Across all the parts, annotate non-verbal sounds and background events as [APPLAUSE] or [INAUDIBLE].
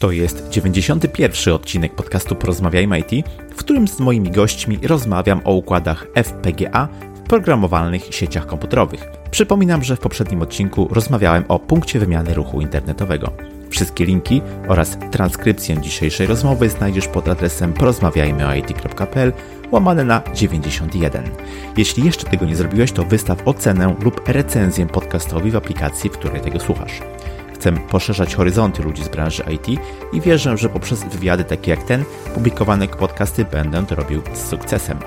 To jest 91. odcinek podcastu Porozmawiajmy IT, w którym z moimi gośćmi rozmawiam o układach FPGA w programowalnych sieciach komputerowych. Przypominam, że w poprzednim odcinku rozmawiałem o punkcie wymiany ruchu internetowego. Wszystkie linki oraz transkrypcję dzisiejszej rozmowy znajdziesz pod adresem porozmawiajmyoit.pl łamane na 91. Jeśli jeszcze tego nie zrobiłeś, to wystaw ocenę lub recenzję podcastowi w aplikacji, w której tego słuchasz. Chcę poszerzać horyzonty ludzi z branży IT i wierzę, że poprzez wywiady takie jak ten, publikowane podcasty będę to robił z sukcesem.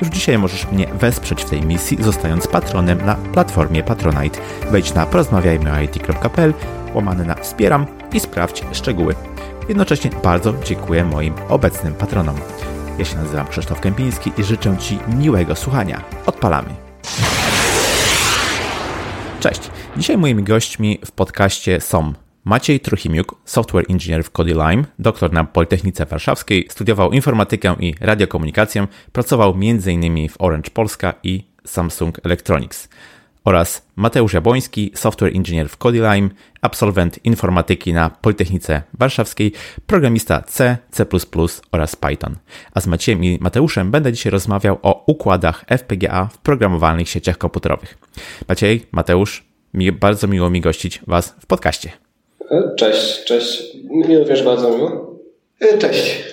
Już dzisiaj możesz mnie wesprzeć w tej misji, zostając patronem na platformie Patronite. Wejdź na porozmawiajmyoit.pl, łamane na wspieram i sprawdź szczegóły. Jednocześnie bardzo dziękuję moim obecnym patronom. Ja się nazywam Krzysztof Kępiński i życzę Ci miłego słuchania. Odpalamy. Cześć. Dzisiaj moimi gośćmi w podcaście są Maciej Truchimiuk, software engineer w Codilime, doktor na Politechnice Warszawskiej, studiował informatykę i radiokomunikację, pracował m.in. w Orange Polska i Samsung Electronics oraz Mateusz Jabłoński, software engineer w Codilime, absolwent informatyki na Politechnice Warszawskiej, programista C, C++ oraz Python. A z Maciejem i Mateuszem będę dzisiaj rozmawiał o układach FPGA w programowalnych sieciach komputerowych. Maciej, Mateusz, mi, bardzo miło mi gościć Was w podcaście. Cześć, cześć. Mi również bardzo miło. Cześć.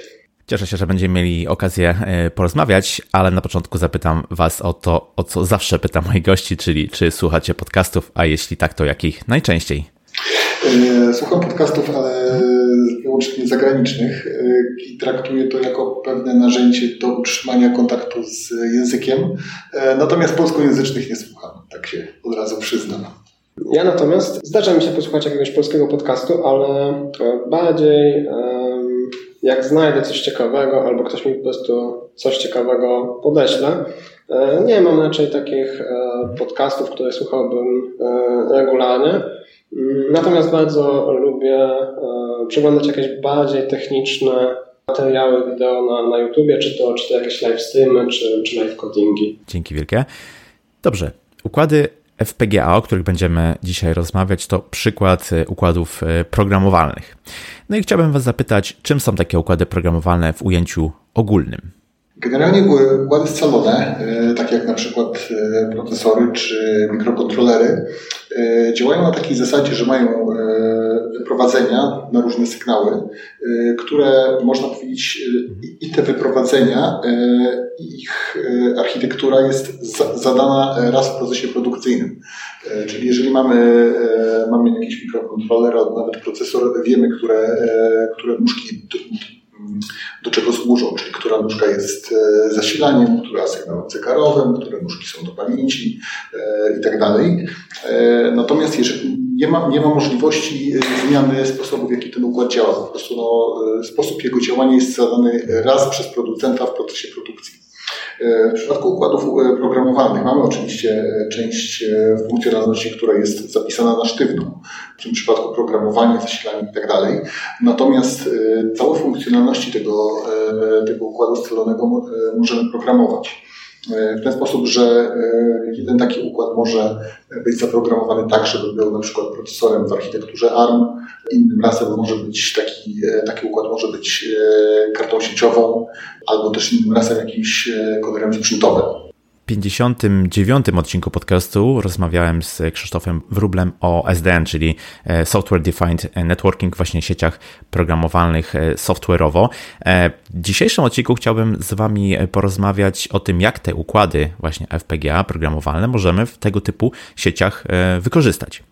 Cieszę się, że będziemy mieli okazję e, porozmawiać, ale na początku zapytam Was o to, o co zawsze pytam moich gości, czyli czy słuchacie podcastów, a jeśli tak, to jakich najczęściej? E, słucham podcastów, ale wyłącznie zagranicznych e, i traktuję to jako pewne narzędzie do utrzymania kontaktu z językiem. Natomiast polskojęzycznych nie słucham, tak się od razu przyznam. Ja natomiast zdarza mi się posłuchać jakiegoś polskiego podcastu, ale bardziej jak znajdę coś ciekawego albo ktoś mi po prostu coś ciekawego podeśle. E, nie mam raczej takich e, podcastów, które słuchałbym e, regularnie. Mm, natomiast bardzo lubię przeglądać jakieś bardziej techniczne materiały wideo na, na YouTubie, czy to, czy to jakieś live streamy, czy, czy live codingi. Dzięki wielkie. Dobrze. Układy FPGA, o których będziemy dzisiaj rozmawiać, to przykład układów programowalnych. No i chciałbym Was zapytać, czym są takie układy programowalne w ujęciu ogólnym? Generalnie układy scalone, e, takie jak na przykład e, procesory czy mikrokontrolery, e, działają na takiej zasadzie, że mają wyprowadzenia na różne sygnały, które można powiedzieć, i te wyprowadzenia, ich architektura jest zadana raz w procesie produkcyjnym. Czyli jeżeli mamy, mamy jakiś mikrokontroler, nawet procesor, wiemy, które, które nóżki do czego służą, czyli która nóżka jest e, zasilaniem, która sygnałem zegarowym, które nóżki są do pamięci e, i tak dalej. E, natomiast jeżeli nie ma, nie ma możliwości zmiany sposobu, w jaki ten układ działa. Po prostu no, sposób jego działania jest zadany raz przez producenta w procesie produkcji. W przypadku układów programowalnych mamy oczywiście część funkcjonalności, która jest zapisana na sztywno, w tym przypadku programowanie, zasilanie i tak. Natomiast całe funkcjonalności tego, tego układu scalonego możemy programować w ten sposób, że jeden taki układ może być zaprogramowany tak, żeby był na przykład procesorem w architekturze ARM, innym razem może być taki, taki układ może być kartą sieciową, albo też innym razem jakimś koderem sprzętowym. 59 odcinku podcastu rozmawiałem z Krzysztofem Wrublem o SDN, czyli e, Software Defined Networking, właśnie sieciach programowalnych e, software'owo. E, w dzisiejszym odcinku chciałbym z Wami porozmawiać o tym, jak te układy właśnie FPGA programowalne możemy w tego typu sieciach wykorzystać.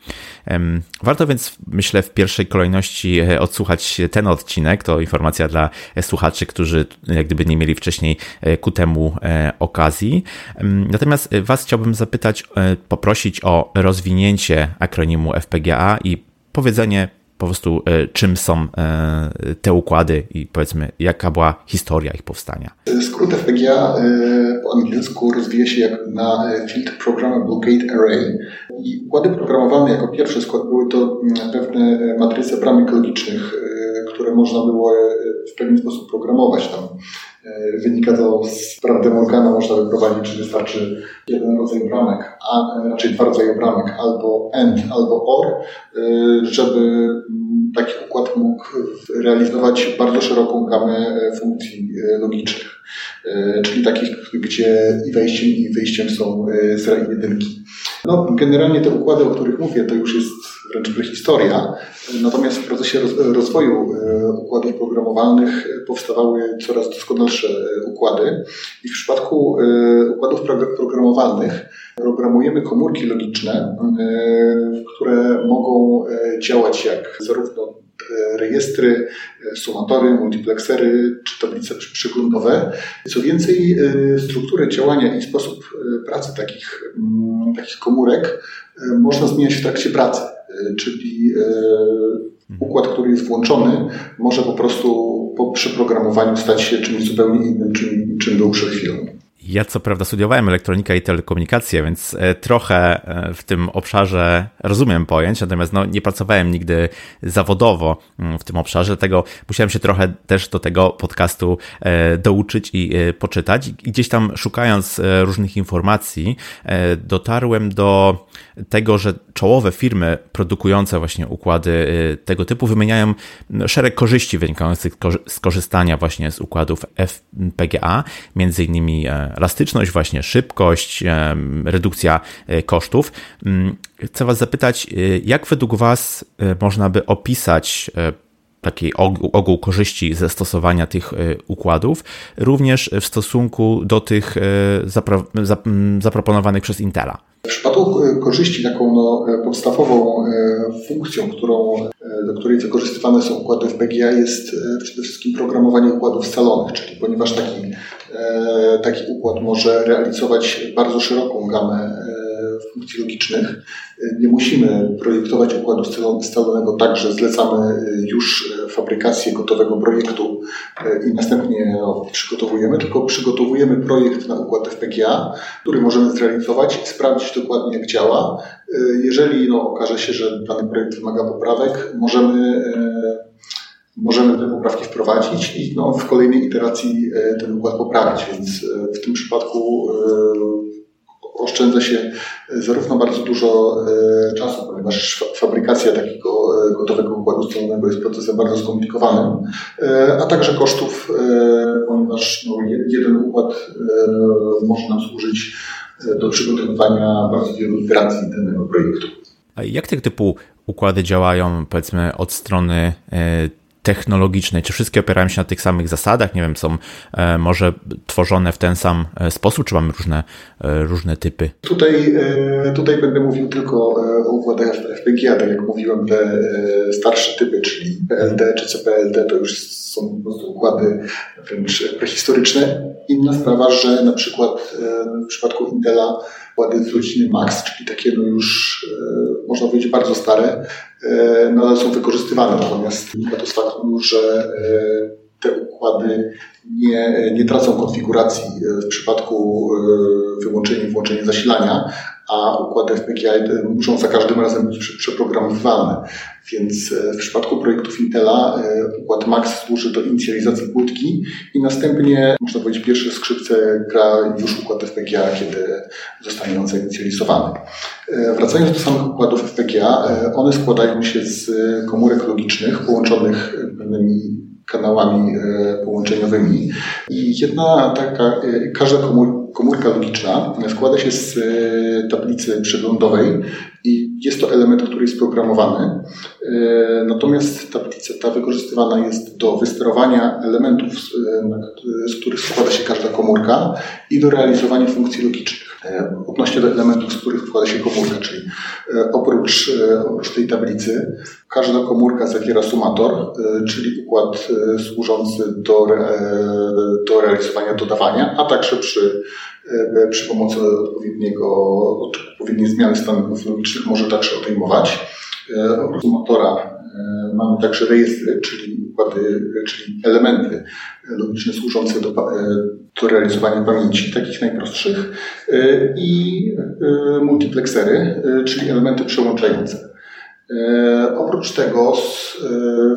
Warto więc, myślę, w pierwszej kolejności odsłuchać ten odcinek. To informacja dla słuchaczy, którzy jak gdyby nie mieli wcześniej ku temu okazji. Natomiast y, Was chciałbym zapytać, y, poprosić o rozwinięcie akronimu FPGA i powiedzenie po prostu, y, czym są te układy i powiedzmy, jaka była historia ich powstania. Skrót FPGA po angielsku rozwija się jak na Field Programmable Gate Array i układy programowane jako pierwszy skład były to mm, pewne matryce bramek logicznych, które można było w pewien sposób programować tam. E, wynika to z praw Morgana, można wyprowadzić, czy wystarczy jeden rodzaj bramek, a raczej dwa rodzaje bramek, albo AND, albo OR, e, żeby mm, taki układ mógł realizować bardzo szeroką gamę funkcji logicznych, czyli takich, gdzie i wejściem, i wyjściem są zera i jedynki. No, generalnie te układy, o których mówię, to już jest wręcz prehistoria. Natomiast w procesie rozwoju e, układów programowalnych powstawały coraz doskonalsze e, układy. I w przypadku e, układów programowalnych programujemy komórki logiczne, które mogą działać jak zarówno rejestry, sumatory, multiplexery czy tablice przeglądowe. Co więcej, strukturę działania i sposób pracy takich, mm, takich komórek można zmieniać w trakcie pracy. E, czyli e, układ, który jest włączony, może po prostu po przeprogramowaniu stać się czymś zupełnie innym, czym, czym był przed chwilą. Ja co prawda studiowałem elektronikę i telekomunikację, więc e, trochę e, w tym obszarze rozumiem pojęć, natomiast no, nie pracowałem nigdy zawodowo mm, w tym obszarze, dlatego musiałem się trochę też do tego podcastu e, douczyć i poczytać. I gdzieś tam szukając różnych informacji, dotarłem do tego, że czołowe firmy produkujące właśnie układy tego typu wymieniają szereg korzyści wynikających z korzystania właśnie z układów FPGA, między innymi elastyczność, właśnie szybkość, redukcja e, kosztów. Mm, chcę Was zapytać, e, jak według Was e, można by opisać takiej ogół korzyści ze stosowania tych układów, również w stosunku do tych zapro, zaproponowanych przez Intela. W przypadku korzyści taką no, podstawową funkcją, którą, do której wykorzystywane są układy w PGA jest przede wszystkim programowanie układów scalonych, czyli ponieważ taki E, taki układ może realizować bardzo szeroką gamę e, funkcji logicznych. Nie musimy projektować układu scalonego tak, że zlecamy już fabrykację gotowego projektu i następnie no, przygotowujemy, tylko przygotowujemy projekt na układ FPGA, który możemy zrealizować sprawdzić dokładnie jak działa. Jeżeli no, okaże się, że dany projekt wymaga poprawek, możemy możemy te poprawki wprowadzić i no, w kolejnej iteracji ten układ poprawić, więc w tym przypadku oszczędza się zarówno bardzo dużo czasu, ponieważ fabrykacja takiego gotowego układu stronnego jest procesem bardzo skomplikowanym, a także kosztów, ponieważ no, jeden układ może nam służyć do przygotowywania bardzo wielu iteracji danego projektu. A jak tego typu układy działają, powiedzmy, od strony technologicznej? Czy wszystkie opierają się na tych samych zasadach? Nie wiem, są e, może tworzone w ten sam e, sposób, czy mamy różne, e, różne typy? Tutaj, tutaj będę mówił tylko o układach FPGA, tak jak mówiłem, te starsze typy, czyli PLD czy CPLD, to już są układy wręcz prehistoryczne. Inna sprawa, że na przykład w przypadku Intela z rodziny Max, czyli takie no już można powiedzieć bardzo stare, nadal są wykorzystywane. Natomiast wynika to z faktu, że e, te układy nie, nie tracą konfiguracji w przypadku e, wyłączenia i włączenia zasilania, a układy FPGA muszą za każdym razem być przeprogramowywalne. Więc e, w przypadku projektów Intela układ Max służy do inicjalizacji płytki i następnie, można powiedzieć, pierwsze skrzypce gra już układ FPGA, kiedy zostanie on zainicjalizowany. Wracając do samych układów FPGA, one składają się z komórek logicznych połączonych pewnymi kanałami e, połączeniowymi. I jedna taka, e, każda komórka logiczna składa się z e, tablicy przeglądowej i jest to element, który jest programowany. Natomiast tablica ta wykorzystywana jest do wysterowania elementów, z których składa się każda komórka i do realizowania funkcji logicznych. E, odnośnie do elementów, z których składa się komórka, czyli e, oprócz, e, oprócz tej tablicy każda komórka zawiera sumator, czyli układ służący do, do realizowania dodawania, a także przy, przy pomocy odpowiedniego, odpowiedniej zmiany stanów logicznych może także odejmować. Oprócz sumatora mamy także rejestry, czyli układy, czyli elementy logiczne służące do, e, do realizowania pamięci, takich najprostszych, e, i multiplexery, czyli elementy przełączające. Oprócz tego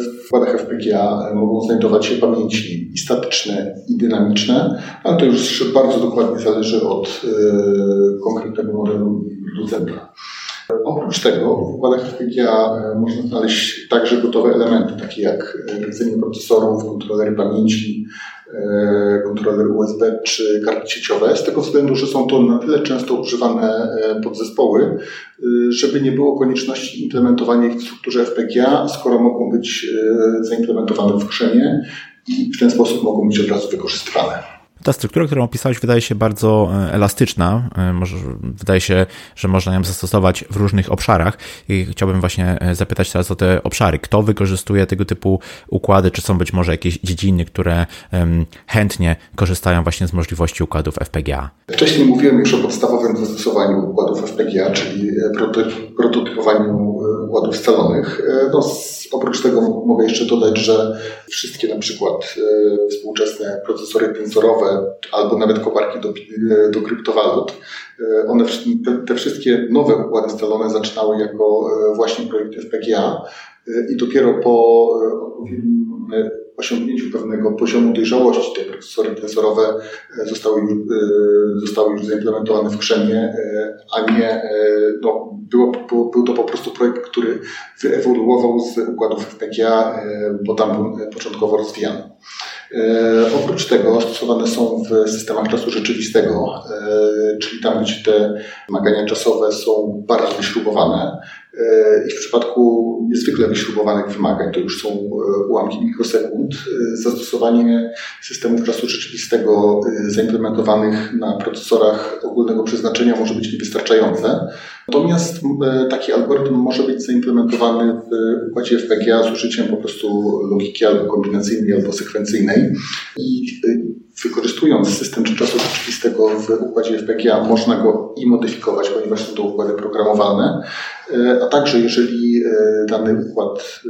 w układach FPGA mogą znajdować się pamięci i statyczne, i dynamiczne, ale to już bardzo dokładnie zależy od konkretnego modelu i producenta. Oprócz tego w układach FPGA można znaleźć także gotowe elementy, takie jak rdzenie procesorów, kontrolery pamięci, E, kontroler USB czy karty sieciowe, z tego względu, że są to na tyle często używane e, podzespoły, e, żeby nie było konieczności implementowania ich w strukturze FPGA, skoro mogą być zaimplementowane w chrzenie i w ten sposób mogą być od razu wykorzystywane. Ta struktura, którą opisałeś, wydaje się bardzo e, elastyczna. E, może, wydaje się, że można ją zastosować w różnych obszarach i chciałbym właśnie e, zapytać teraz o te obszary. Kto wykorzystuje tego typu układy? Czy są być może jakieś dziedziny, które chętnie korzystają właśnie z możliwości układów FPGA? Wcześniej mówiłem już o podstawowym zastosowaniu układów FPGA, czyli prototypowaniu układów scalonych. No, oprócz tego mogę jeszcze dodać, że wszystkie na przykład współczesne procesory tensorowe albo nawet koparki do, do kryptowalut. E, one, te, wszystkie nowe układy scalone zaczynały jako e, właśnie projekty FPGA e, i dopiero po osiągnięciu pewnego poziomu dojrzałości te procesory tensorowe zostały już, zostały już zaimplementowane w krzemie, a nie no, było, był to po prostu projekt, który wyewoluował z układów FPGA, bo tam był początkowo rozwijany. E, oprócz tego stosowane są w systemach czasu rzeczywistego, e, czyli tam, gdzie te wymagania czasowe są bardzo wyśrubowane. E, I w przypadku niezwykle wyśrubowanych wymagań, to już są ułamki mikrosekund, zastosowanie systemów czasu rzeczywistego zaimplementowanych na procesorach ogólnego przeznaczenia może być niewystarczające. Natomiast taki algorytm może być zaimplementowany w układzie FPGA z użyciem po prostu logiki albo kombinacyjnej, albo sekwencyjnej i wykorzystując system czasu rzeczywistego w układzie FPGA można go i modyfikować, ponieważ są to układy programowalne, a także jeżeli e, dany układ, e,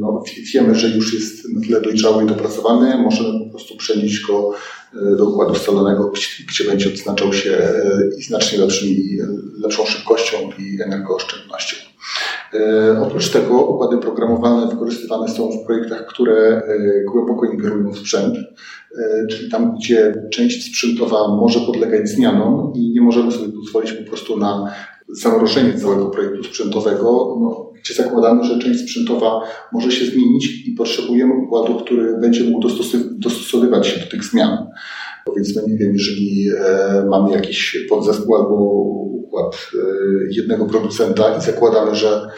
no, wiemy, że już jest na tyle dojrzały i dopracowany, możemy po prostu przenieść go e, do układu scalonego, gdzie będzie odznaczał się i znacznie lepszym, lepszą szybkością i energooszczędnością. Oprócz tego układy programowalne wykorzystywane są w projektach, które głęboko ingerują w sprzęt. E, czyli tam, gdzie część sprzętowa może podlegać zmianom i nie możemy sobie pozwolić po prostu na zamrożenie całego projektu sprzętowego, no, gdzie zakładamy, że część sprzętowa może się zmienić i potrzebujemy układu, który będzie mógł dostosowywać się do tych zmian. Powiedzmy, nie wiem, jeżeli e, mamy jakiś podzespół albo układ e, jednego producenta i zakładamy, że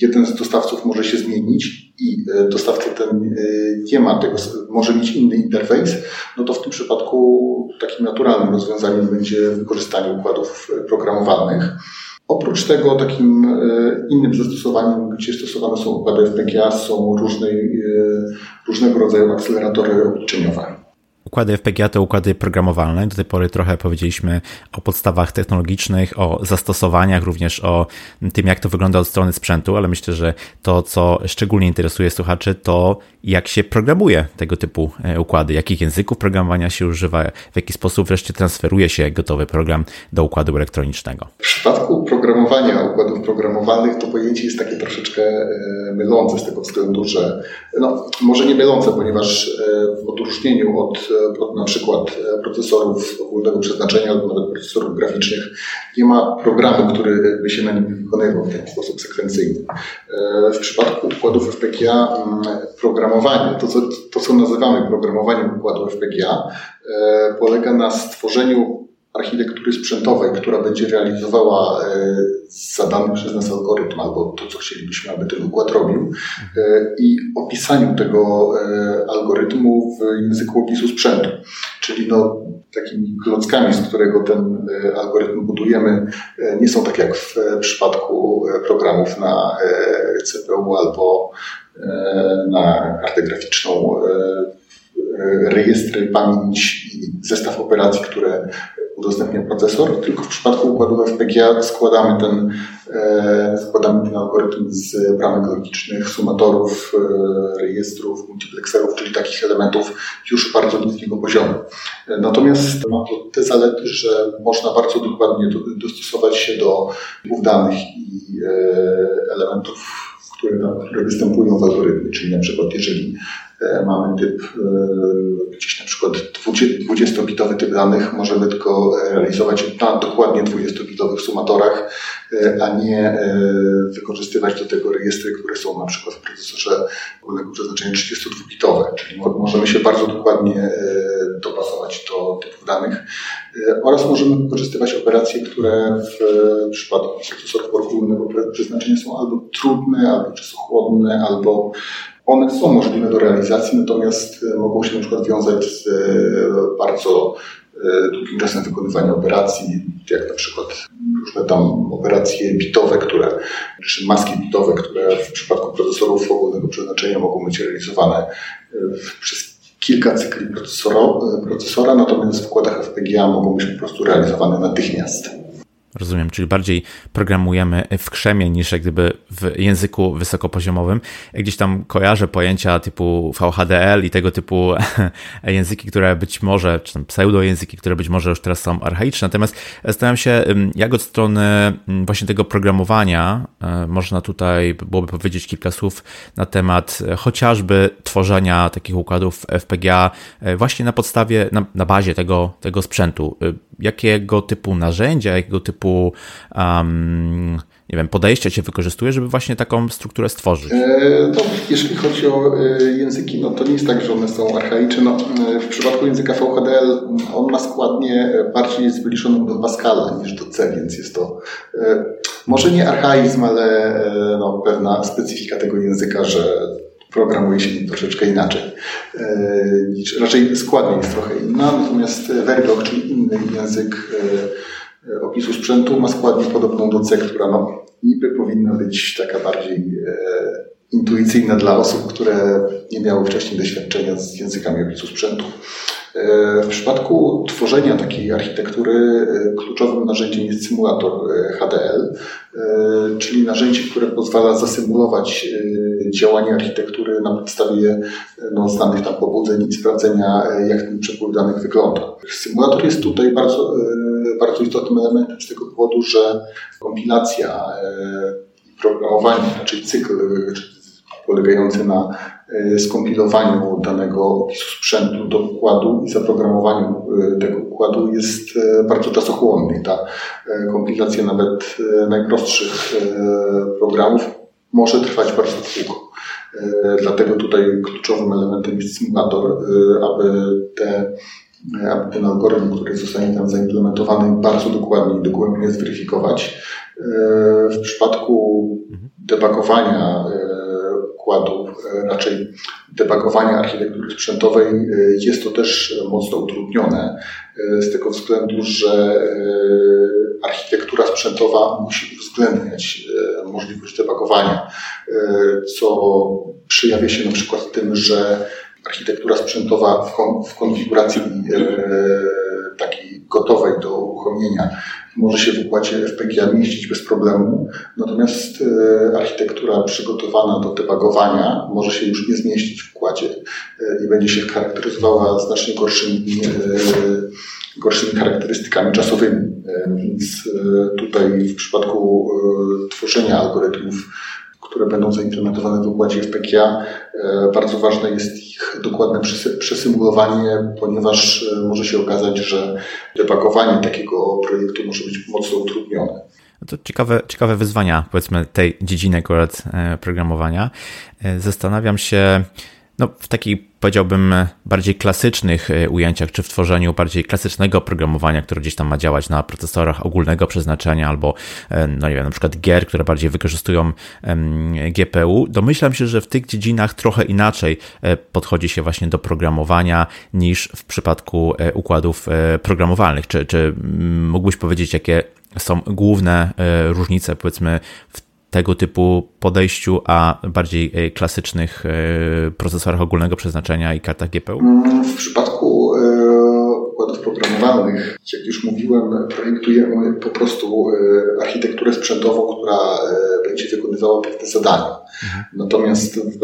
jeden z dostawców może się zmienić i e, dostawca ten e, nie ma tego, może mieć inny interfejs, no to w tym przypadku takim naturalnym rozwiązaniem będzie wykorzystanie układów programowalnych. Oprócz tego takim innym zastosowaniem, gdzie stosowane są układy FPGA, są różne, różnego rodzaju akceleratory obliczeniowe. Układy FPGA to układy programowalne. Do tej pory trochę powiedzieliśmy o podstawach technologicznych, o zastosowaniach, również o tym, jak to wygląda od strony sprzętu, ale myślę, że to, co szczególnie interesuje słuchaczy, to jak się programuje tego typu e, układy, jakich języków programowania się używa, w jaki sposób wreszcie transferuje się gotowy program do układu elektronicznego. W przypadku programowania układów programowalnych to pojęcie jest takie troszeczkę e, mylące z tego względu, że no, może nie mylące, ponieważ e, w odróżnieniu od na przykład procesorów ogólnego przeznaczenia albo nawet procesorów graficznych, nie ma programu, który by się na nim wykonywał w ten sposób sekwencyjny. W przypadku układów FPGA mm, programowanie, to co, to co nazywamy programowaniem układu FPGA, e, polega na stworzeniu architektury sprzętowej, która będzie realizowała e, zadany przez nas algorytm albo to, co chcielibyśmy, aby ten układ robił e, i opisaniu tego algorytmu w języku opisu sprzętu. Czyli no, takimi klockami, z którego ten algorytm budujemy, nie są tak jak w przypadku programów na CPU albo na kartę graficzną rejestry, pamięć i zestaw operacji, które udostępnia procesor, tylko w przypadku układów FPGA składamy ten, e, składamy ten algorytm z bramek logicznych, sumatorów, e, rejestrów, multiplexerów, czyli takich elementów już bardzo niskiego poziomu. Natomiast ma to te zalety, że można bardzo dokładnie dostosować się do typów danych i e, elementów, które, które występują w algorytmie, czyli na przykład jeżeli mamy typ, gdzieś na przykład 20-bitowy typ danych, możemy tylko realizować na dokładnie 20-bitowych sumatorach, a nie wykorzystywać do tego rejestry, które są na przykład w procesorze ogólnego przeznaczenia 32-bitowe, czyli możemy się bardzo dokładnie dopasować do typów danych oraz możemy wykorzystywać operacje, które w przypadku procesorów ogólnego przeznaczenia są albo trudne, albo czasochłonne, albo one są możliwe do realizacji, natomiast e, mogą się na przykład wiązać z e, bardzo e, długim czasem wykonywania operacji, jak na przykład różne tam operacje bitowe, które, czy maski bitowe, które w przypadku procesorów ogólnego przeznaczenia mogą być realizowane przez kilka cykli procesora, procesora natomiast w układach FPGA mogą być po prostu realizowane natychmiast. Rozumiem, czyli bardziej programujemy w krzemie niż jak gdyby w języku wysokopoziomowym. Gdzieś tam kojarzę pojęcia typu VHDL i tego typu [LAUGHS] języki, które być może, czy tam pseudojęzyki, które być może już teraz są archaiczne. Natomiast zastanawiam się, jak od strony właśnie tego programowania e, można tutaj byłoby powiedzieć kilka słów na temat chociażby tworzenia takich układów FPGA e, właśnie na podstawie, na, na bazie tego, tego sprzętu. Jakiego typu narzędzia, jakiego typu um, nie wiem, podejścia się wykorzystuje, żeby właśnie taką strukturę stworzyć? No, jeżeli chodzi o e, języki, no to nie jest tak, że one są archaiczne. No, e, w przypadku języka VHDL on ma składnie bardziej zbliżoną do Pascala niż do C, więc jest to może nie archaizm, ale no, pewna specyfika tego języka, że programuje się troszeczkę inaczej. E, raczej składnia jest trochę inna, natomiast Verilog, czyli inny język e, opisu sprzętu, ma składnię podobną do C, która no, niby powinna być taka bardziej e, intuicyjna dla osób, które nie miały wcześniej doświadczenia z językami opisu sprzętu. W przypadku tworzenia takiej architektury e, kluczowym narzędziem jest symulator e, HDL, e, czyli narzędzie, które pozwala zasymulować działanie architektury na podstawie no, znanych tam pobudzeń i sprawdzenia, jak ten przepływ danych wygląda. Symulator jest tutaj bardzo, bardzo istotnym elementem z tego powodu, że kompilacja programowanie, czyli cykl polegający na E, skompilowaniu danego opisu sprzętu do układu i zaprogramowaniu e, tego układu jest e, bardzo czasochłonny. Ta kompilacja nawet najprostszych programów może trwać bardzo długo. Dlatego tutaj kluczowym elementem jest symulator, aby, te, aby ten algorytm, który zostanie tam zaimplementowany, bardzo dokładnie i dogłębnie zweryfikować. W przypadku debugowania układu, e, raczej debugowania architektury sprzętowej e, jest to też mocno utrudnione. E, z tego względu, że architektura sprzętowa musi uwzględniać możliwość debugowania, co przejawia się na przykład tym, że architektura sprzętowa w, konfiguracji takiej gotowej do uruchomienia może się w układzie FPGA mieścić bez problemu, natomiast e, architektura przygotowana do debugowania może się już nie zmieścić w układzie e, i będzie się charakteryzowała znacznie gorszymi, e, gorszymi charakterystykami czasowymi. Więc tutaj w przypadku tworzenia algorytmów które będą zaimplementowane w układzie FPGA. Bardzo ważne jest ich dokładne przesymulowanie, ponieważ e, może się okazać, że debugowanie takiego projektu może być mocno utrudnione. No to ciekawe, ciekawe wyzwania, powiedzmy, tej dziedziny akurat e, programowania. E, zastanawiam się, no, w takiej, powiedziałbym, bardziej klasycznych e, ujęciach, czy w tworzeniu bardziej klasycznego programowania, które gdzieś tam ma działać na procesorach ogólnego przeznaczenia, albo, e, no nie wiem, na przykład gier, które bardziej wykorzystują GPU, domyślam się, że w tych dziedzinach trochę inaczej e, podchodzi się właśnie do programowania niż w przypadku układów programowalnych. Czy, czy mógłbyś powiedzieć, jakie są główne różnice, powiedzmy, w tego typu podejściu, a bardziej e, klasycznych e, procesorach ogólnego przeznaczenia i kartach GPU? W przypadku e, układów programowalnych, jak już mówiłem, projektujemy po prostu architekturę sprzętową, która będzie wykonywała pewne zadania. Mhm. Natomiast w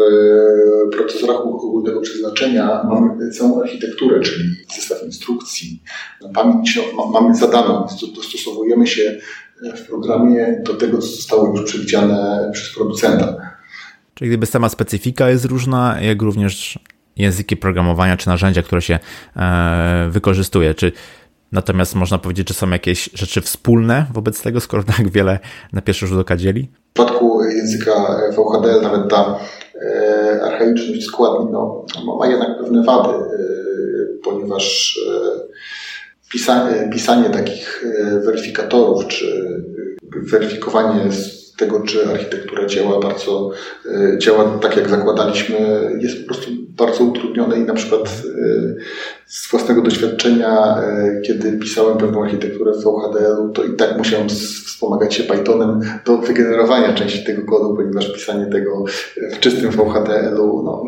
procesorach ogólnego przeznaczenia mamy całą architekturę, czyli zestaw instrukcji, pamięć, mamy zadaną, dostosowujemy się w programie do tego, co zostało już przewidziane przez producenta. Czyli gdyby sama specyfika jest różna, jak również języki programowania czy narzędzia, które się e, wykorzystuje. Czy natomiast można powiedzieć, że są jakieś rzeczy wspólne wobec tego, skoro tak wiele na pierwszy rzut oka dzieli? W przypadku języka VHDL nawet ta e, archaiczność składni no, ma jednak pewne wady, e, ponieważ pisanie, pisanie takich weryfikatorów czy weryfikowanie tego, czy architektura działa bardzo, e, działa tak, jak zakładaliśmy, jest po prostu bardzo utrudnione i na przykład e, z własnego doświadczenia, e, kiedy pisałem pewną architekturę w VHDL-u, to i tak musiałem wspomagać się Pythonem do wygenerowania części tego kodu, ponieważ pisanie tego w czystym VHDL-u, no,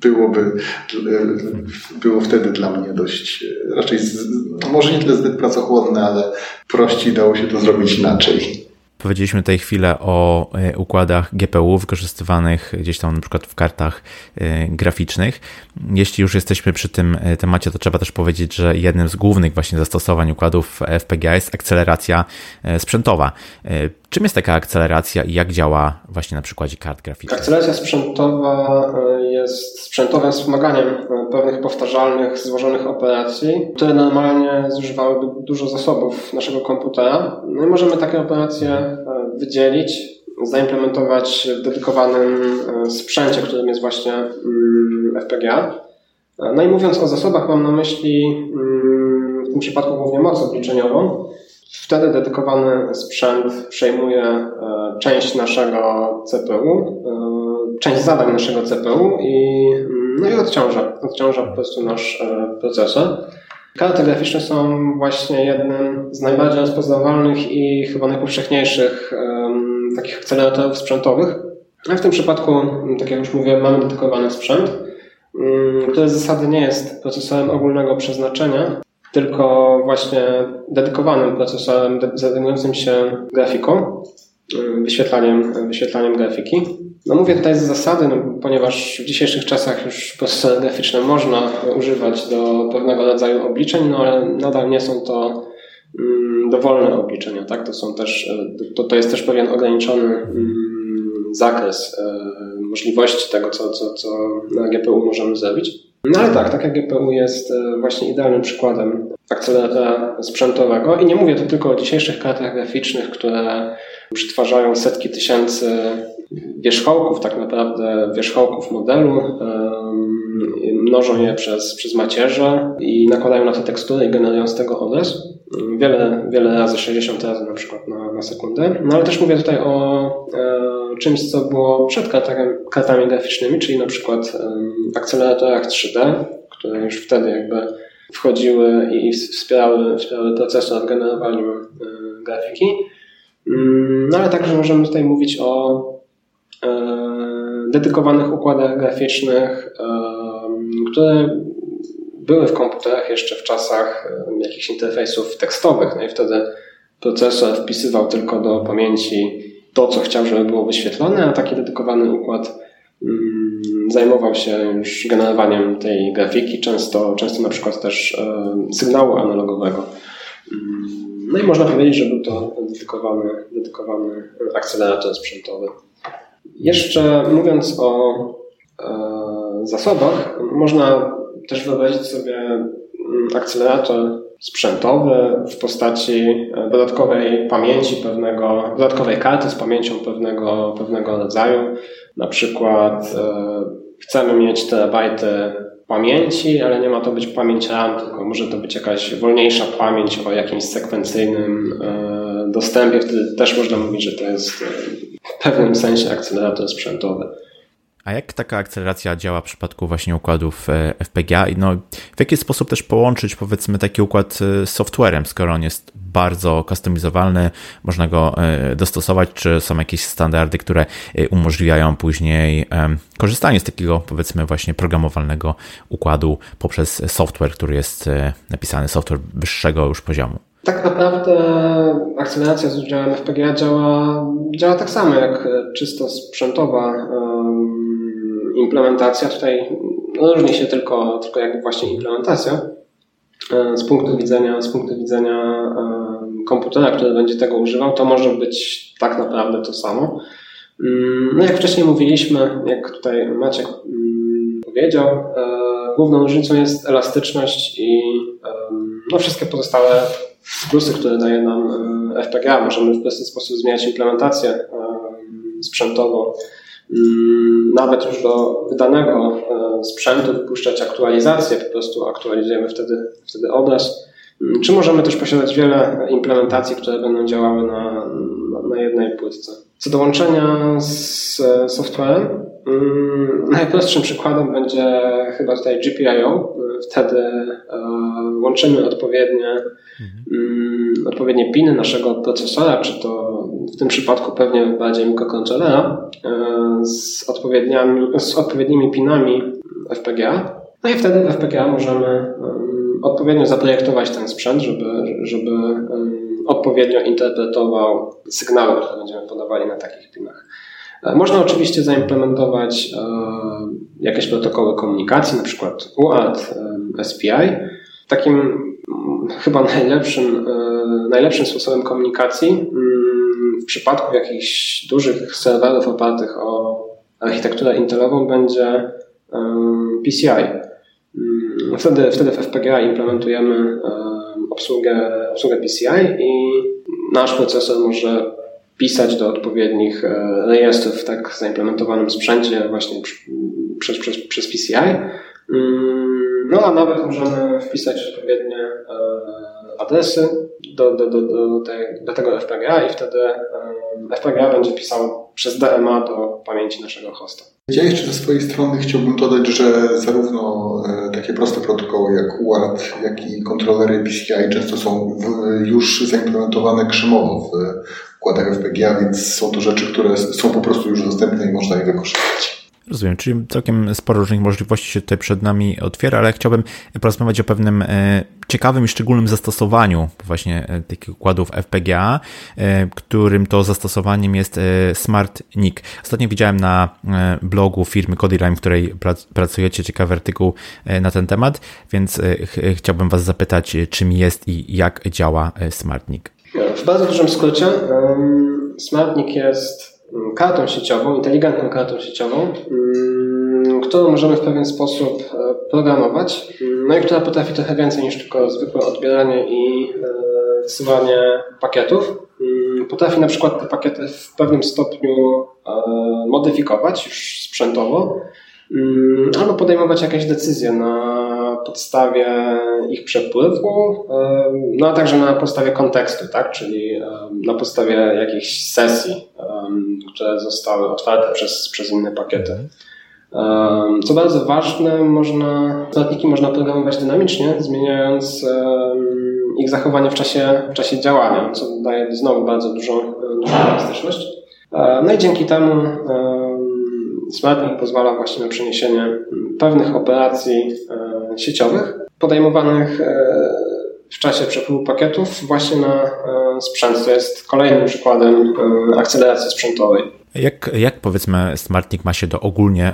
byłoby, było wtedy dla mnie dość, raczej, może nie tyle zbyt pracochłonne, ale prościej dało się to zrobić inaczej. Powiedzieliśmy tutaj chwilę o e, układach GPU wykorzystywanych gdzieś tam na przykład w kartach e, graficznych. Jeśli już jesteśmy przy tym e, temacie, to trzeba też powiedzieć, że jednym z głównych właśnie zastosowań układów FPGA jest akceleracja sprzętowa. Czym jest taka akceleracja i jak działa właśnie na przykładzie kart graficznych? Akceleracja sprzętowa jest sprzętowym wspomaganiem pewnych powtarzalnych, złożonych operacji, które normalnie zużywałyby dużo zasobów naszego komputera. No i możemy takie operacje wydzielić, zaimplementować w dedykowanym e, sprzęcie, którym jest właśnie mm, FPGA. No i mówiąc o zasobach, mam na myśli mm, w tym przypadku głównie moc obliczeniową. Wtedy dedykowany sprzęt przejmuje e, część naszego CPU, e, część zadań naszego CPU i, mm, no i odciąża, odciąża po prostu nasz procesor. Karty graficzne są właśnie jednym z najbardziej rozpoznawalnych i chyba najpowszechniejszych takich akceleratorów sprzętowych. A w tym przypadku, tak jak już mówiłem, mamy dedykowany sprzęt, um, który z zasady nie jest procesorem ogólnego przeznaczenia, tylko właśnie dedykowanym procesorem zajmującym się grafiką, wyświetlaniem, wyświetlaniem grafiki. No mówię tutaj z zasady, no, ponieważ w dzisiejszych czasach już procesory graficzne można używać do pewnego rodzaju obliczeń, no ale nadal nie są to dowolne obliczenia, tak? To są też, e, to, to jest też pewien ograniczony zakres e, możliwości tego, co, co, co na GPU możemy zrobić. No ale tak, tak jak GPU jest e, właśnie idealnym przykładem akceleratora sprzętowego i nie mówię tu tylko o dzisiejszych kartach graficznych, które przetwarzają setki tysięcy wierzchołków, tak naprawdę wierzchołków modelu, mnożą je przez, przez macierze i nakładają na te tekstury i generują z tego obraz. Wiele, wiele razy, 60 razy na przykład na, na sekundę. No ale też mówię tutaj o e, czymś, co było przed kartami, kartami graficznymi, czyli na przykład e, akceleratorach 3D, które już wtedy jakby wchodziły i wspierały, wspierały procesor w generowaniu e, grafiki. Mm, no ale także możemy tutaj mówić o e, dedykowanych układach graficznych, e, które były w komputerach jeszcze w czasach jakichś interfejsów tekstowych. No i wtedy procesor wpisywał tylko do pamięci to, co chciał, żeby było wyświetlone, a taki dedykowany układ mm, zajmował się już generowaniem tej grafiki, często, często na przykład też sygnału analogowego. Mm, no i można powiedzieć, że był to dedykowany, dedykowany akcelerator sprzętowy. Jeszcze mówiąc o e, zasobach, można też wyobrazić sobie mm, akcelerator sprzętowy w postaci e, dodatkowej pamięci pewnego, dodatkowej karty z pamięcią pewnego, pewnego rodzaju. Na przykład e, chcemy mieć terabajty pamięci, ale nie ma to być pamięć RAM, tylko może to być jakaś wolniejsza pamięć o jakimś sekwencyjnym e, dostępie. Wtedy też można mówić, że to jest w pewnym sensie akcelerator sprzętowy. A jak taka akceleracja działa w przypadku właśnie układów e, FPGA? No, w jaki sposób też połączyć powiedzmy taki układ z softwarem, skoro on jest bardzo customizowalny, można go e, dostosować, czy są jakieś standardy, które e, umożliwiają później korzystanie z takiego powiedzmy właśnie programowalnego układu poprzez software, który jest napisany, software wyższego już poziomu? Tak naprawdę akceleracja z udziałem FPGA działa, działa tak samo jak czysto sprzętowa implementacja. Tutaj różni się tylko, tylko jakby właśnie implementacja. E, z punktu widzenia, z punktu widzenia e, komputera, który będzie tego używał, to może być tak naprawdę to samo. Mm, no jak wcześniej mówiliśmy, jak tutaj Maciek mm, powiedział. Główną różnicą jest elastyczność i no, wszystkie pozostałe plusy, które daje nam FPGA. Możemy w prosty sposób zmieniać implementację sprzętową. Mm, nawet już do wydanego sprzętu wpuszczać aktualizację, po prostu aktualizujemy wtedy, wtedy obraz. Mm, czy możemy też posiadać wiele implementacji, które będą działały na, na jednej płytce. Co do łączenia z softwarem, mm, najprostszym przykładem będzie chyba tutaj GPIO. Wtedy e, łączymy odpowiednie, mhm. odpowiednie piny naszego procesora, czy to w tym przypadku pewnie bardziej mikrokontrolera, e, z, z odpowiednimi pinami FPGA. No i wtedy w FPGA możemy odpowiednio zaprojektować ten sprzęt, żeby, żeby odpowiednio interpretował sygnały, które będziemy podawali na takich pinach. E, można oczywiście zaimplementować e, jakieś protokoły komunikacji, na przykład UART, SPI. Takim chyba najlepszym, e, najlepszym sposobem komunikacji mm, w przypadku jakichś dużych serwerów opartych o architekturę Intelową będzie PCI. Mm, wtedy, wtedy w FPGA implementujemy obsługę, obsługę PCI i nasz procesor może pisać do odpowiednich e, rejestrów w tak zaimplementowanym sprzęcie właśnie przez, przez, przez PCI. No a nawet możemy wpisać odpowiednie e, adresy do, do, do, do, tej, do tego FPGA i wtedy e, FPGA będzie pisał przez DMA do pamięci naszego hosta. Ja jeszcze ze swojej strony chciałbym dodać, że zarówno takie proste protokoły jak UART, jak i kontrolery PCI często są już zaimplementowane krzemowo w układach FPGA, więc są to rzeczy, które są po prostu już dostępne i można je wykorzystać. Rozumiem, czyli całkiem sporo różnych możliwości się tutaj przed nami otwiera, ale chciałbym porozmawiać o pewnym e, ciekawym i szczególnym zastosowaniu właśnie e, takich układów FPGA, e, którym to zastosowaniem jest Smart NIC. Ostatnio widziałem na blogu firmy Codirime, w której pracujecie, ciekawy artykuł na ten temat, więc chciałbym Was zapytać, czym jest i jak działa Smart NIC. W bardzo dużym skrócie, SmartNIC jest mm, kartą sieciową, inteligentną kartą sieciową, mm, którą możemy w pewien sposób e, programować, mm, no i która potrafi trochę więcej niż tylko zwykłe odbieranie i e, wysyłanie pakietów. Potrafi na przykład te pakiety w pewnym stopniu e, modyfikować już sprzętowo, albo podejmować jakieś decyzje na podstawie ich przepływu, no a także na podstawie kontekstu, tak? czyli na podstawie jakichś sesji, które zostały otwarte przez, przez inne pakiety. Co bardzo ważne, można, dodatniki można programować dynamicznie, zmieniając ich zachowanie w czasie, w czasie działania, co daje znowu bardzo dużą, dużą elastyczność. No i dzięki temu SmartLink pozwala właśnie na przeniesienie pewnych operacji e, sieciowych podejmowanych e, w czasie przepływu pakietów właśnie na e, sprzęt. To jest kolejnym przykładem akceleracji sprzętowej. Jak, jak powiedzmy SmartNIC ma się do ogólnie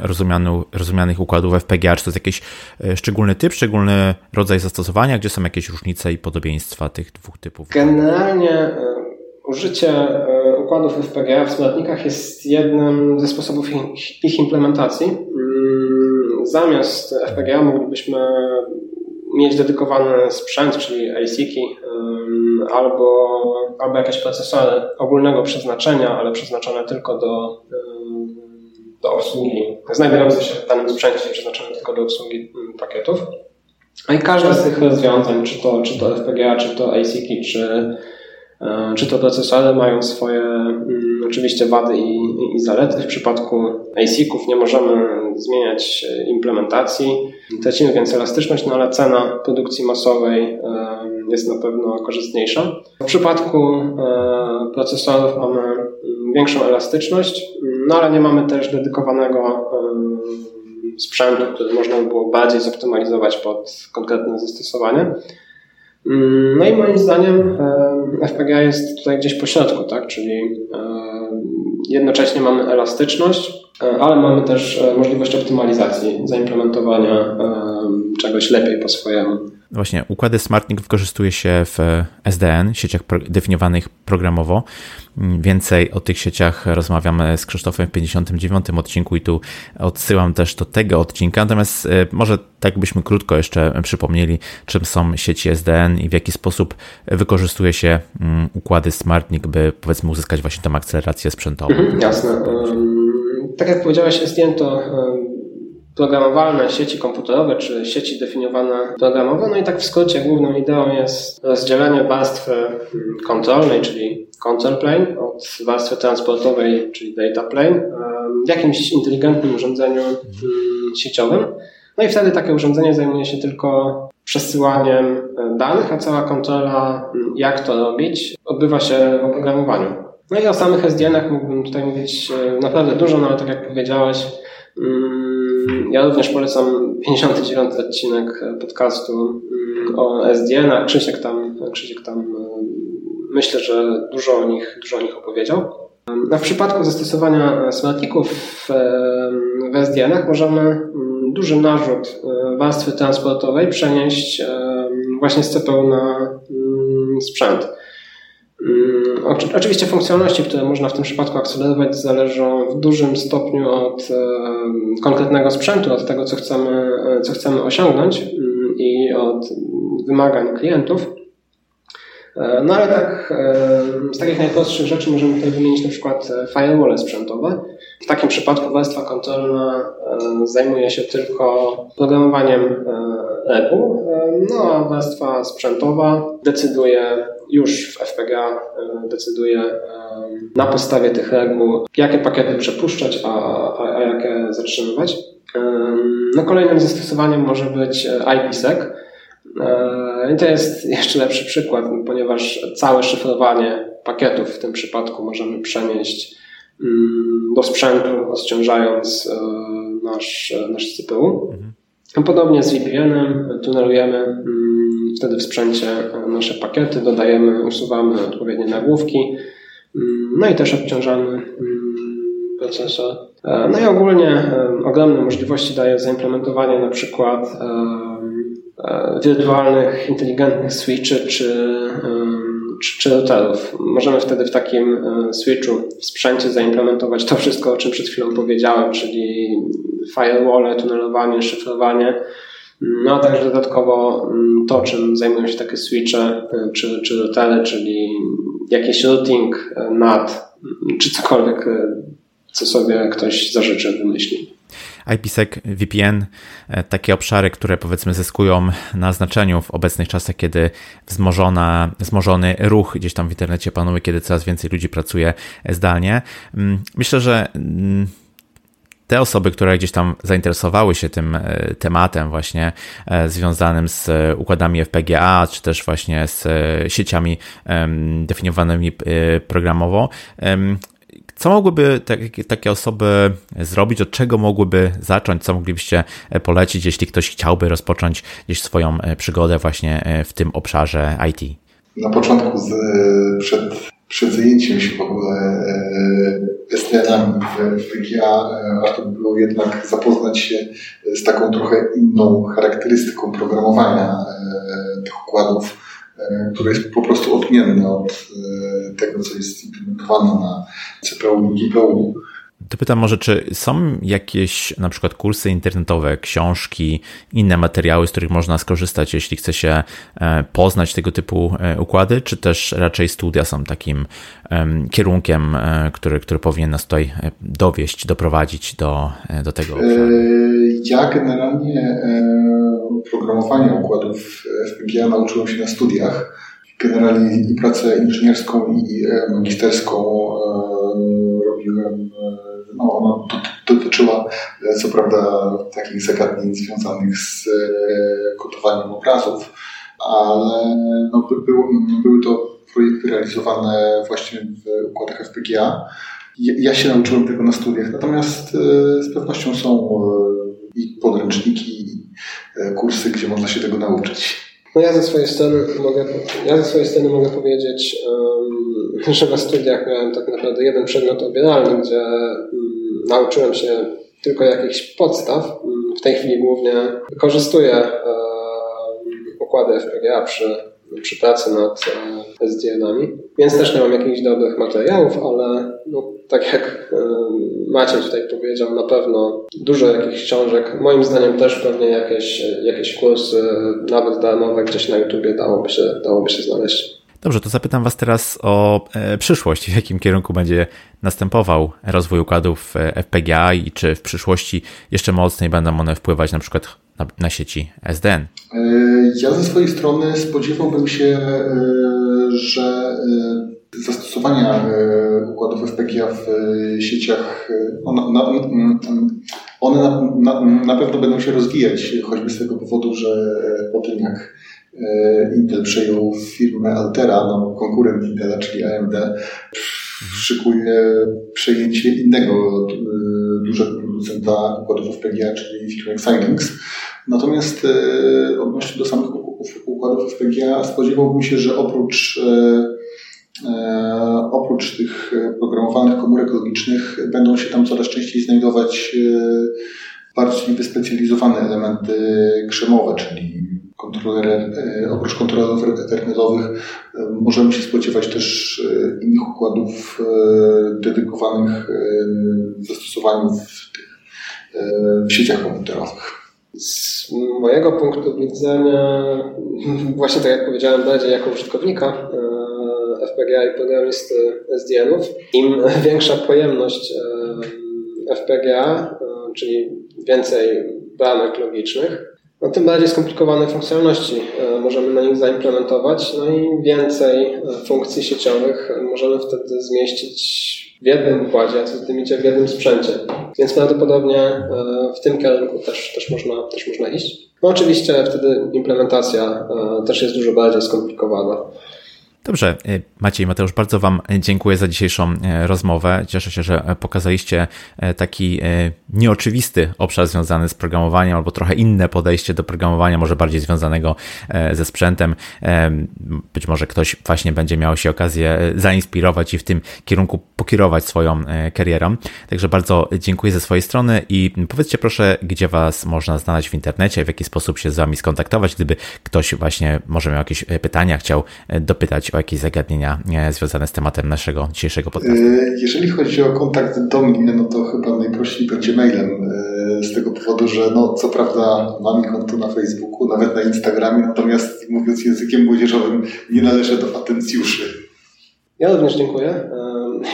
rozumianych układów FPGA? Czy to jest jakiś szczególny typ, szczególny rodzaj zastosowania? Gdzie są jakieś różnice i podobieństwa tych dwóch typów? Generalnie Użycie układów FPGA w smartnikach jest jednym ze sposobów ich implementacji. Mm, zamiast FPGA moglibyśmy mieć dedykowany sprzęt, czyli ASIC-i albo, albo jakieś procesory ogólnego przeznaczenia, ale przeznaczone tylko do, do obsługi, znajdujące się w danym sprzęcie, przeznaczone tylko do obsługi mm, pakietów. No I każde z tych rozwiązań, czy to, czy to FPGA, czy to ASIC, czy czy to procesory mają swoje mm, oczywiście wady i, i zalety. W przypadku ASIC-ów nie możemy zmieniać e, implementacji, tracimy więc elastyczność, no ale cena produkcji masowej e, jest na pewno korzystniejsza. W przypadku procesorów mamy mm, większą elastyczność, no ale nie mamy też dedykowanego sprzętu, który można by było bardziej zoptymalizować pod konkretne zastosowanie. Mm, no i moim zdaniem FPGA jest tutaj gdzieś po środku, tak? czyli jednocześnie mamy elastyczność, ale mamy też możliwość optymalizacji, zaimplementowania czegoś lepiej po swojemu. Właśnie, układy SmartNIC wykorzystuje się w SDN, sieciach definiowanych programowo. Więcej o tych sieciach rozmawiamy z Krzysztofem w 59 odcinku i tu odsyłam też do tego odcinka. Natomiast e, może tak byśmy krótko jeszcze przypomnieli, czym są sieci SDN i w jaki sposób wykorzystuje się mm, układy SmartNIC, by powiedzmy uzyskać właśnie tą akcelerację sprzętową. Mhm, jasne. Tak jak powiedziałeś, SDN to programowalne sieci komputerowe, czy sieci definiowane programowo. No i tak w skrócie główną ideą jest rozdzielenie warstwy mm, kontrolnej, czyli control plane, od warstwy transportowej, czyli data plane, w jakimś inteligentnym urządzeniu mm, sieciowym. No i wtedy takie urządzenie zajmuje się tylko przesyłaniem e, danych, a cała kontrola, mm, jak to robić, odbywa się w oprogramowaniu. No i o samych SDN-ach mógłbym tutaj mówić e, naprawdę dużo, no ale tak jak powiedziałeś, ja również polecam 59 odcinek podcastu mm, o SDN-ach. Krzysiek tam, Krzysiek tam e, myślę, że dużo o nich, dużo o nich opowiedział. A w przypadku zastosowania smartników w, w SDN-ach możemy mm, duży narzut e, warstwy transportowej przenieść właśnie z CPU na mm, sprzęt. Mm, oczywiście funkcjonalności, które można w tym przypadku akcelerować, zależą w dużym stopniu od e, konkretnego sprzętu, od tego, co chcemy, e, co chcemy osiągnąć mm, i od wymagań klientów. E, no ale tak, z takich najprostszych rzeczy możemy tutaj wymienić na przykład firewall sprzętowe. W takim przypadku warstwa kontrolna zajmuje się tylko programowaniem reguł, no a warstwa sprzętowa decyduje już w FPGA e, decyduje e, na podstawie tych reguł, jakie pakiety przepuszczać, a, a, a jakie zatrzymywać. E, no kolejnym zastosowaniem może być IPsec. I to jest [LAUGHS] jeszcze lepszy przykład, ponieważ całe szyfrowanie pakietów w tym przypadku możemy przenieść mm, do sprzętu, rozciążając nasz, nasz CPU. Mhm. Podobnie z VPN-em tunelujemy mm, wtedy w sprzęcie nasze pakiety, dodajemy, usuwamy odpowiednie nagłówki, mm, no i też odciążamy mm, procesor. E, no i ogólnie e, ogromne możliwości daje zaimplementowanie na przykład e, wirtualnych, inteligentnych switchy czy, czy, czy routerów. Możemy wtedy w takim switchu w sprzęcie zaimplementować to wszystko, o czym przed chwilą powiedziałem, czyli firewall, tunelowanie, szyfrowanie, no a także dodatkowo mm, to, czym zajmują się takie switche y, czy, czy routery, czyli jakiś routing, y, NAT, mm, czy cokolwiek, y, co sobie ktoś zażyczy, wymyśli. IPsec, VPN, e, takie obszary, które powiedzmy zyskują na znaczeniu w obecnych czasach, kiedy wzmożona, wzmożony ruch gdzieś tam w internecie panuje, kiedy coraz więcej ludzi pracuje zdalnie. Mm, myślę, że te osoby, które gdzieś tam zainteresowały się tym e, tematem właśnie e, związanym z układami FPGA, czy też właśnie z e, sieciami definiowanymi programowo, co mogłyby takie osoby zrobić, od czego mogłyby zacząć, co moglibyście polecić, jeśli ktoś chciałby rozpocząć gdzieś swoją przygodę właśnie w tym obszarze IT? Na początku z, przed przed zajęciem się w ogóle e, STN-ami w PGA e, warto by było jednak zapoznać się z taką trochę inną charakterystyką programowania e, tych układów, które jest po prostu odmienne od tego, co jest implementowane na CPU i GPU. To pytam może, czy są jakieś na przykład kursy internetowe, książki, inne materiały, z których można skorzystać, jeśli chce się e, poznać tego typu e, układy, czy też raczej studia są takim kierunkiem, e, który, który powinien nas tutaj dowieść, doprowadzić do, do tego? Ja generalnie programowania układów FPGA nauczyłem się na studiach. Generalnie i pracę inżynierską i magisterską robiłem no, ona dotyczyła e, co prawda takich zagadnień związanych z e, kodowaniem obrazów, ale no, były, były to projekty realizowane właśnie w układach FPGA. Ja się nauczyłem tego na studiach, natomiast e, z pewnością są i podręczniki, i kursy, gdzie można się tego nauczyć. No ja ze swojej strony mogę, ja ze swojej strony mogę powiedzieć, um, [LAUGHS] że na studiach miałem tak naprawdę jeden przedmiot obieralny, gdzie um, nauczyłem się tylko jakichś podstaw. W tej chwili głównie wykorzystuję układy FPGA przy, przy pracy nad SDN-ami, więc też nie mam jakichś dobrych materiałów, ale no, tak jak Maciej tutaj powiedział, na pewno dużo jakichś książek, moim zdaniem też pewnie jakieś, jakieś kursy, nawet darmowe gdzieś na YouTubie dałoby się, dałoby się znaleźć. Dobrze, to zapytam Was teraz o e, przyszłość. W jakim kierunku będzie następował rozwój układów e, FPGA i czy w przyszłości jeszcze mocniej będą one wpływać na przykład na, na sieci SDN? E, ja ze swojej strony spodziewałbym się, że zastosowania układów FPGA w sieciach, one, na, one na, na, pewno będą się rozwijać, choćby z tego powodu, że po tym jak E, Intel przejął firmę Altera, no, konkurent Intela, czyli AMD, szykuje przejęcie innego e, dużego producenta układów FPGA, czyli firmy Xilinx. Natomiast e, odnośnie do samych układów FPGA spodziewałbym się, że oprócz oprócz tych programowanych komórek logicznych będą się tam coraz częściej znajdować bardziej wyspecjalizowane elementy krzemowe, czyli kontroler, e, oprócz kontrolerów ethernetowych e, możemy się spodziewać też e, innych układów dedykowanych zastosowaniu w, w sieciach komputerowych. Z mojego punktu widzenia, [LAUGHS] właśnie tak jak powiedziałem, bardziej jako użytkownika FPGA i programisty SDN-ów, im większa pojemność FPGA, czyli więcej bramek logicznych, no, tym bardziej skomplikowane funkcjonalności e, możemy na nich zaimplementować, no i więcej e, funkcji sieciowych możemy wtedy zmieścić w jednym układzie, a co z tym idzie w jednym sprzęcie. Więc prawdopodobnie e, w tym kierunku też, też, można, też można iść. No oczywiście wtedy implementacja też jest dużo bardziej skomplikowana. Dobrze, y, Maciej, Mateusz, bardzo Wam dziękuję za dzisiejszą y, rozmowę. Cieszę się, że pokazaliście y, taki nieoczywisty obszar związany z programowaniem, albo trochę inne podejście do programowania, może bardziej związanego ze sprzętem. Być może ktoś właśnie będzie miał się okazję zainspirować i w tym kierunku pokierować swoją karierą. Także bardzo dziękuję ze swojej strony i powiedzcie proszę, gdzie Was można znaleźć w internecie, w jaki sposób się z Wami skontaktować, gdyby ktoś właśnie może miał jakieś pytania, chciał dopytać o jakieś zagadnienia e, związane z tematem naszego dzisiejszego podcastu? E, jeżeli chodzi o kontakt do mnie, no to chyba najprościej będzie mailem. E, z tego powodu, że no, co prawda mam konto na Facebooku, nawet na Instagramie, natomiast mówiąc językiem młodzieżowym, nie należę do atencjuszy. Ja również dziękuję. [LAUGHS]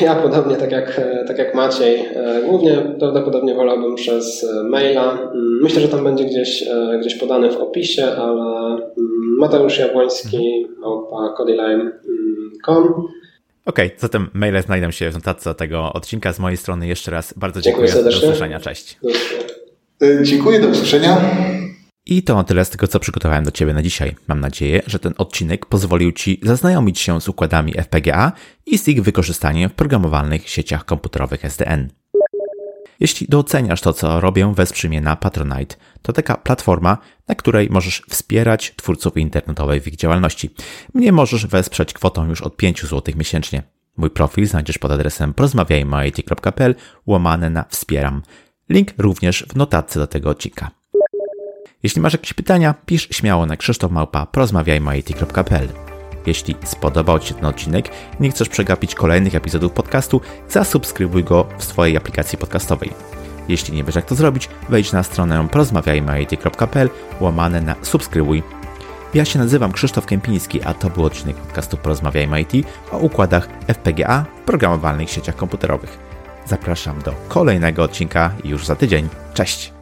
Ja podobnie tak jak, tak jak Maciej, głównie prawdopodobnie wolałbym przez maila. Mm, myślę, że tam będzie gdzieś, gdzieś podany w opisie, ale mm, Mateusz Jabłoński, małpa codylime.com. Okej, okay, zatem maile znajdą się w notatce tego odcinka. Z mojej strony jeszcze raz bardzo dziękuję. dziękuję do usłyszenia. Cześć. E, dziękuję, do usłyszenia. I to tyle z tego, co przygotowałem do Ciebie na dzisiaj. Mam nadzieję, że ten odcinek pozwolił Ci zaznajomić się z układami FPGA i z ich wykorzystaniem w programowalnych sieciach komputerowych SDN. Jeśli doceniasz to, co robię, wesprzyj mnie na Patronite. To taka platforma, na której możesz wspierać twórców internetowych w ich działalności. Mnie możesz wesprzeć kwotą już od 5 zł miesięcznie. Mój profil znajdziesz pod adresem porozmawiajmy.it.pl łamane na wspieram. Link również w notatce do tego odcinka. Jeśli masz jakieś pytania, pisz śmiało na krzysztofmałpa porozmawiajmy.it.pl. Jeśli spodobał Ci się ten odcinek i nie chcesz przegapić kolejnych epizodów podcastu, zasubskrybuj go w swojej aplikacji podcastowej. Jeśli nie wiesz jak to zrobić, wejdź na stronę porozmawiajmy.it.pl łamane na subskrybuj. Ja się nazywam Krzysztof Kępiński, a to był odcinek podcastu Porozmawiajmy IT o układach FPGA w programowalnych sieciach komputerowych. Zapraszam do kolejnego odcinka już za tydzień. Cześć!